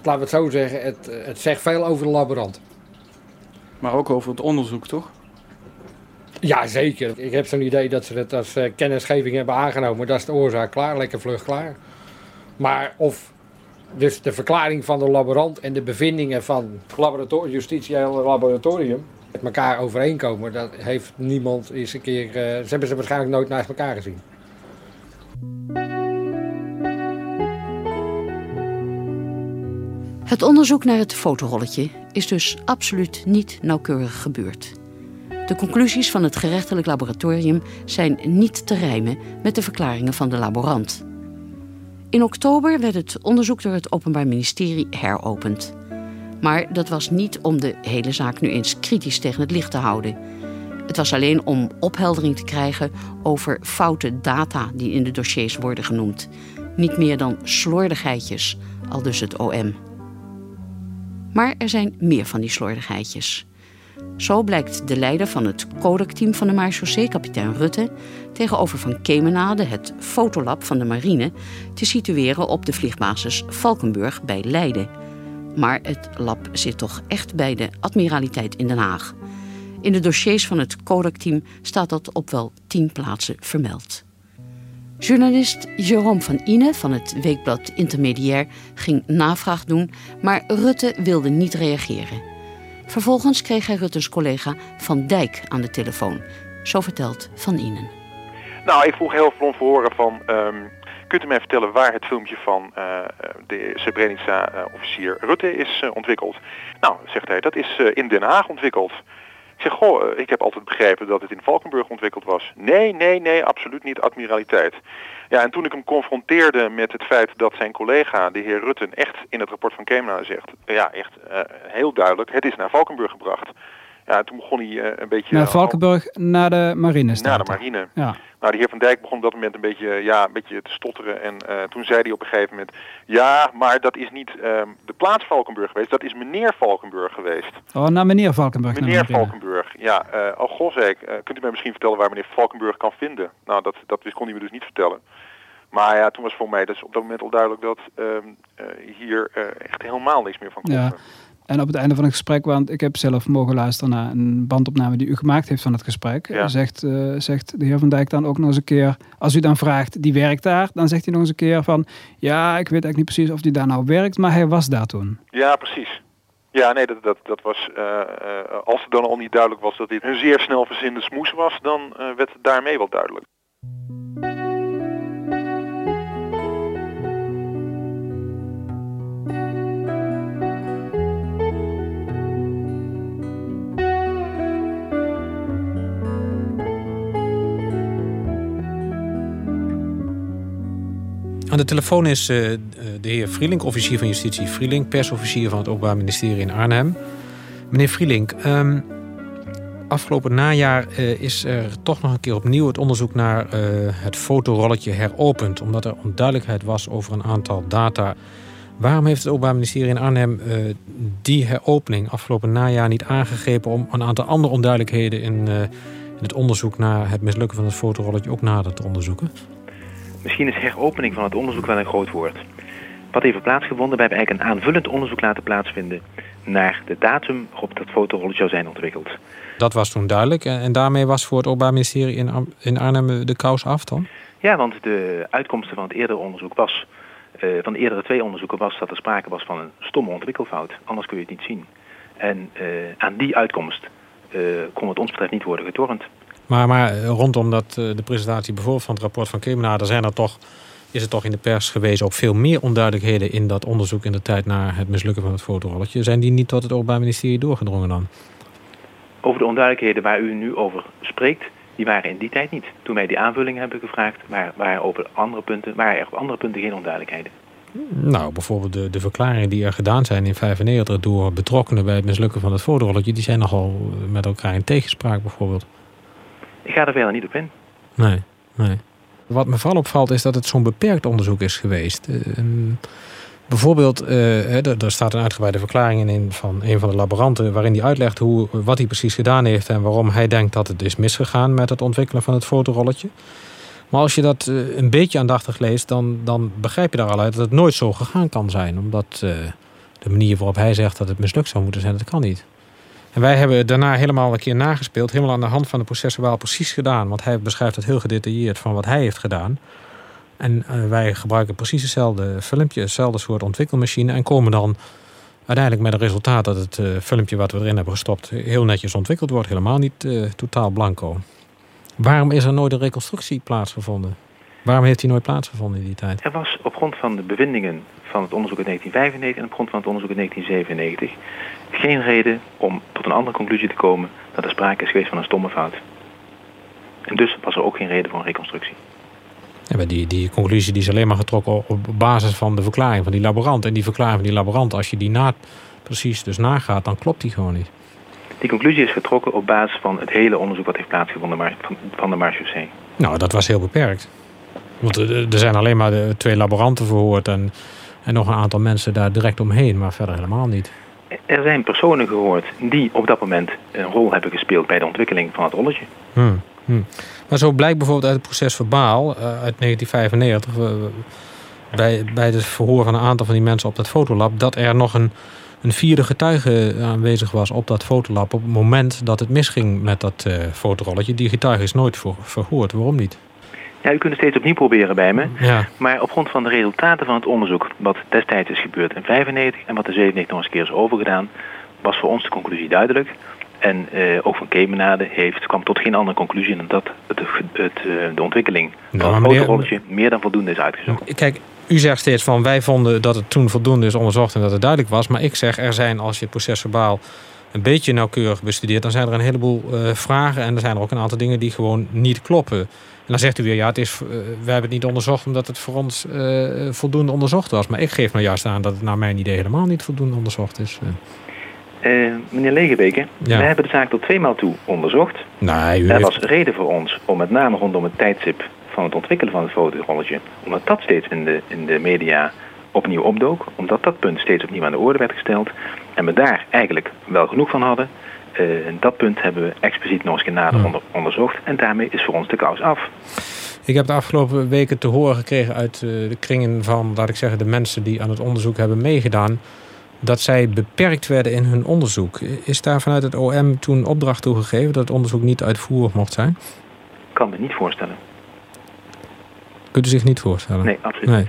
Speaker 7: laten we het zo zeggen, het, het zegt veel over de laborant.
Speaker 6: Maar ook over het onderzoek, toch?
Speaker 7: Ja, zeker. Ik heb zo'n idee dat ze het als uh, kennisgeving hebben aangenomen. Dat is de oorzaak klaar, lekker vlug klaar. Maar of dus de verklaring van de laborant en de bevindingen van het justitiële laboratorium met elkaar overeenkomen, dat heeft niemand eens een keer. Uh, ze hebben ze waarschijnlijk nooit naast elkaar gezien.
Speaker 4: Het onderzoek naar het fotorolletje is dus absoluut niet nauwkeurig gebeurd. De conclusies van het gerechtelijk laboratorium zijn niet te rijmen met de verklaringen van de laborant. In oktober werd het onderzoek door het Openbaar Ministerie heropend. Maar dat was niet om de hele zaak nu eens kritisch tegen het licht te houden. Het was alleen om opheldering te krijgen over foute data die in de dossiers worden genoemd. Niet meer dan slordigheidjes, al dus het OM. Maar er zijn meer van die slordigheidjes. Zo blijkt de leider van het Kodak-team van de marechaussee, kapitein Rutte, tegenover Van Kemenade, het fotolab van de marine, te situeren op de vliegbasis Valkenburg bij Leiden. Maar het lab zit toch echt bij de admiraliteit in Den Haag. In de dossiers van het Kodak-team staat dat op wel tien plaatsen vermeld. Journalist Jerome van Ine van het weekblad Intermediair ging navraag doen, maar Rutte wilde niet reageren. Vervolgens kreeg hij Rutte's collega Van Dijk aan de telefoon. Zo vertelt Van Inen.
Speaker 13: Nou, ik vroeg heel veel om horen van... Um, kunt u mij vertellen waar het filmpje van uh, de Srebrenica-officier Rutte is uh, ontwikkeld? Nou, zegt hij, dat is in Den Haag ontwikkeld. Zeg, goh, eh, ik heb altijd begrepen dat het in Valkenburg ontwikkeld was. Nee, nee, nee, absoluut niet admiraliteit. Ja, en toen ik hem confronteerde met het feit dat zijn collega, de heer Rutten, echt in het rapport van Kemena zegt, ja, echt uh, heel duidelijk, het is naar Valkenburg gebracht. Ja, toen begon hij uh, een beetje...
Speaker 14: Naar Valkenburg, naar de marine
Speaker 13: Naar de marine.
Speaker 14: Ja.
Speaker 13: Nou, de heer Van Dijk begon op dat moment een beetje, ja, een beetje te stotteren. En uh, toen zei hij op een gegeven moment... Ja, maar dat is niet um, de plaats Valkenburg geweest. Dat is meneer Valkenburg geweest.
Speaker 14: Oh, naar meneer Valkenburg.
Speaker 13: Meneer Valkenburg, ja. Uh, oh, ik, kunt u mij misschien vertellen waar meneer Valkenburg kan vinden? Nou, dat, dat kon hij me dus niet vertellen. Maar ja, toen was voor mij dus op dat moment al duidelijk dat um, hier echt helemaal niks meer van komt.
Speaker 14: Ja. En op het einde van het gesprek, want ik heb zelf mogen luisteren naar een bandopname die u gemaakt heeft van het gesprek. Ja. Zegt, uh, zegt de heer Van Dijk dan ook nog eens een keer, als u dan vraagt, die werkt daar, dan zegt hij nog eens een keer van, ja, ik weet eigenlijk niet precies of die daar nou werkt, maar hij was daar toen.
Speaker 13: Ja, precies. Ja, nee, dat, dat, dat was, uh, uh, als het dan al niet duidelijk was dat dit een zeer snel verzinde smoes was, dan werd het daarmee wel duidelijk.
Speaker 5: De telefoon is uh, de heer Vrielink, officier van justitie Vrielink, persofficier van het Openbaar Ministerie in Arnhem. Meneer Vrielink, um, afgelopen najaar uh, is er toch nog een keer opnieuw het onderzoek naar het fotorolletje heropend. Omdat er onduidelijkheid was over een aantal data. Waarom heeft het Openbaar Ministerie in Arnhem die heropening afgelopen najaar niet aangegrepen om een aantal andere onduidelijkheden in, in het onderzoek naar het mislukken van het fotorolletje ook nader te onderzoeken?
Speaker 15: Misschien is heropening van het onderzoek wel een groot woord. Wat heeft er plaatsgevonden? We hebben eigenlijk een aanvullend onderzoek laten plaatsvinden naar de datum waarop dat fotorolletje zou zijn ontwikkeld.
Speaker 5: Dat was toen duidelijk en daarmee was voor het Openbaar Ministerie in, in Arnhem de kous af dan?
Speaker 15: Ja, want de uitkomsten van het eerdere onderzoek was, uh, van de eerdere twee onderzoeken was dat er sprake was van een stomme ontwikkelfout. Anders kun je het niet zien. En uh, aan die uitkomst uh, kon wat ons betreft niet worden getornd.
Speaker 5: Maar, maar rondom dat, de presentatie bijvoorbeeld van het rapport van Kemenaar, zijn er toch is het toch in de pers gewezen op veel meer onduidelijkheden in dat onderzoek in de tijd naar het mislukken van het fotorolletje. Zijn die niet tot het Openbaar Ministerie doorgedrongen dan?
Speaker 15: Over de onduidelijkheden waar u nu over spreekt, die waren in die tijd niet. Toen wij die aanvulling hebben gevraagd, waren, waren, over andere punten, waren er op andere punten geen onduidelijkheden.
Speaker 5: Nou, bijvoorbeeld de, de verklaringen die er gedaan zijn in 95 door betrokkenen bij het mislukken van het fotorolletje, die zijn nogal met elkaar in tegenspraak bijvoorbeeld.
Speaker 15: Ik ga er verder niet op in.
Speaker 5: Nee, nee. Wat me vooral opvalt is dat het zo'n beperkt onderzoek is geweest. Uh, bijvoorbeeld, uh, er staat een uitgebreide verklaring in van een van de laboranten... waarin hij uitlegt hoe, wat hij precies gedaan heeft... en waarom hij denkt dat het is misgegaan met het ontwikkelen van het fotorolletje. Maar als je dat uh, een beetje aandachtig leest, dan, dan begrijp je daar al uit... dat het nooit zo gegaan kan zijn. Omdat de manier waarop hij zegt dat het mislukt zou moeten zijn, dat kan niet. En wij hebben daarna helemaal een keer nagespeeld, helemaal aan de hand van de processuaal precies gedaan. Want hij beschrijft het heel gedetailleerd van wat hij heeft gedaan. En uh, wij gebruiken precies hetzelfde filmpje, hetzelfde soort ontwikkelmachine. En komen dan uiteindelijk met het resultaat dat het uh, filmpje wat we erin hebben gestopt heel netjes ontwikkeld wordt. Helemaal niet uh, totaal blanco. Waarom is er nooit een reconstructie plaatsgevonden? Waarom heeft die nooit plaatsgevonden in die tijd?
Speaker 15: Er was op grond van de bevindingen van het onderzoek in 1995 en op grond van het onderzoek in 1997 geen reden om tot een andere conclusie te komen dat er sprake is geweest van een stomme fout. En dus was er ook geen reden voor een reconstructie.
Speaker 5: Ja, die, die conclusie die is alleen maar getrokken op basis van de verklaring van die laborant. En die verklaring van die laborant, als je die na, precies dus nagaat, dan klopt die gewoon niet.
Speaker 15: Die conclusie is getrokken op basis van het hele onderzoek wat heeft plaatsgevonden van, de Marchaussee.
Speaker 5: Nou, dat was heel beperkt. Want er zijn alleen maar de twee laboranten verhoord en, en nog een aantal mensen daar direct omheen, maar verder helemaal niet.
Speaker 15: Er zijn personen gehoord die op dat moment een rol hebben gespeeld bij de ontwikkeling van het rolletje.
Speaker 5: Hmm, hmm. Maar zo blijkt bijvoorbeeld uit het proces verbaal uh, uit 1995, bij, bij het verhoor van een aantal van die mensen op dat fotolab, dat er nog een, een vierde getuige aanwezig was op dat fotolab op het moment dat het misging met dat uh, fotorolletje. Die getuige is nooit voor, verhoord. Waarom niet?
Speaker 15: Ja, u kunt het steeds opnieuw proberen bij me. Ja. Maar op grond van de resultaten van het onderzoek... wat destijds is gebeurd in 95 en wat de 97 nog eens keer is overgedaan... was voor ons de conclusie duidelijk. En uh, ook van Kemenade heeft, kwam tot geen andere conclusie... dan dat het, het, uh, de ontwikkeling nou, van het fotorolletje meer dan voldoende is uitgezocht.
Speaker 5: Kijk, u zegt steeds van wij vonden dat het toen voldoende is onderzocht... en dat het duidelijk was. Maar ik zeg, er zijn als je het proces verbaal een beetje nauwkeurig bestudeert... dan zijn er een heleboel uh, vragen en er zijn er ook een aantal dingen die gewoon niet kloppen... En dan zegt u weer, ja, het is, uh, wij hebben het niet onderzocht omdat het voor ons uh, voldoende onderzocht was. Maar ik geef nou juist aan dat het naar mijn idee helemaal niet voldoende onderzocht is.
Speaker 15: Uh, meneer Legebeke, ja. wij hebben de zaak tot tweemaal toe onderzocht.
Speaker 5: Nee, u
Speaker 15: er
Speaker 5: heeft...
Speaker 15: was reden voor ons om met name rondom het tijdstip van het ontwikkelen van het fotorolletje, omdat dat steeds in de, in de media opnieuw opdook, omdat dat punt steeds opnieuw aan de orde werd gesteld en we daar eigenlijk wel genoeg van hadden, en dat punt hebben we expliciet nog eens nader onder, onderzocht. En daarmee is voor ons de kous af.
Speaker 5: Ik heb de afgelopen weken te horen gekregen uit uh, de kringen van, laat ik zeggen, de mensen die aan het onderzoek hebben meegedaan. Dat zij beperkt werden in hun onderzoek. Is daar vanuit het OM toen opdracht toegegeven dat het onderzoek niet uitvoerig mocht zijn?
Speaker 15: Ik kan me niet voorstellen.
Speaker 5: Kunt u zich niet voorstellen?
Speaker 15: Nee, absoluut nee.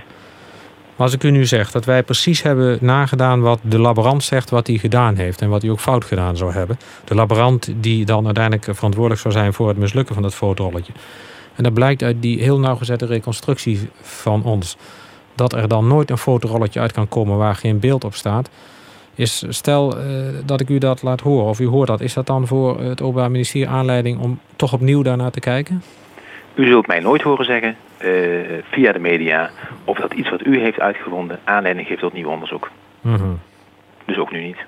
Speaker 5: Maar als ik u nu zeg dat wij precies hebben nagedaan wat de laborant zegt wat hij gedaan heeft en wat hij ook fout gedaan zou hebben. De laborant die dan uiteindelijk verantwoordelijk zou zijn voor het mislukken van het fotorolletje. En dat blijkt uit die heel nauwgezette reconstructie van ons. Dat er dan nooit een fotorolletje uit kan komen waar geen beeld op staat. Is, stel uh, dat ik u dat laat horen, of u hoort dat, is dat dan voor het Openbaar Ministerie aanleiding om toch opnieuw daarnaar te kijken?
Speaker 15: U zult mij nooit horen zeggen uh, via de media of dat iets wat u heeft uitgevonden aanleiding geeft tot nieuw onderzoek.
Speaker 5: Mm -hmm.
Speaker 15: Dus ook nu niet.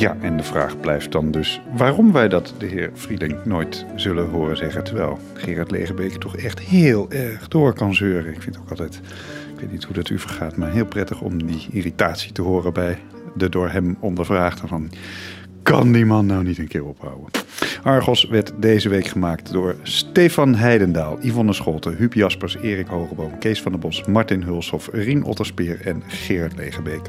Speaker 16: Ja, en de vraag blijft dan dus waarom wij dat de heer Frieling nooit zullen horen zeggen. Terwijl Gerard Legerbeek toch echt heel erg door kan zeuren. Ik vind ook altijd, ik weet niet hoe dat u vergaat, maar heel prettig om die irritatie te horen bij de door hem ondervraagde van... Kan die man nou niet een keer ophouden? Argos werd deze week gemaakt door Stefan Heidendaal, Yvonne Scholten, Huub Jaspers, Erik Hogeboom, Kees van der Bos, Martin Hulshoff, Rien Otterspeer en Gerard Legebeke.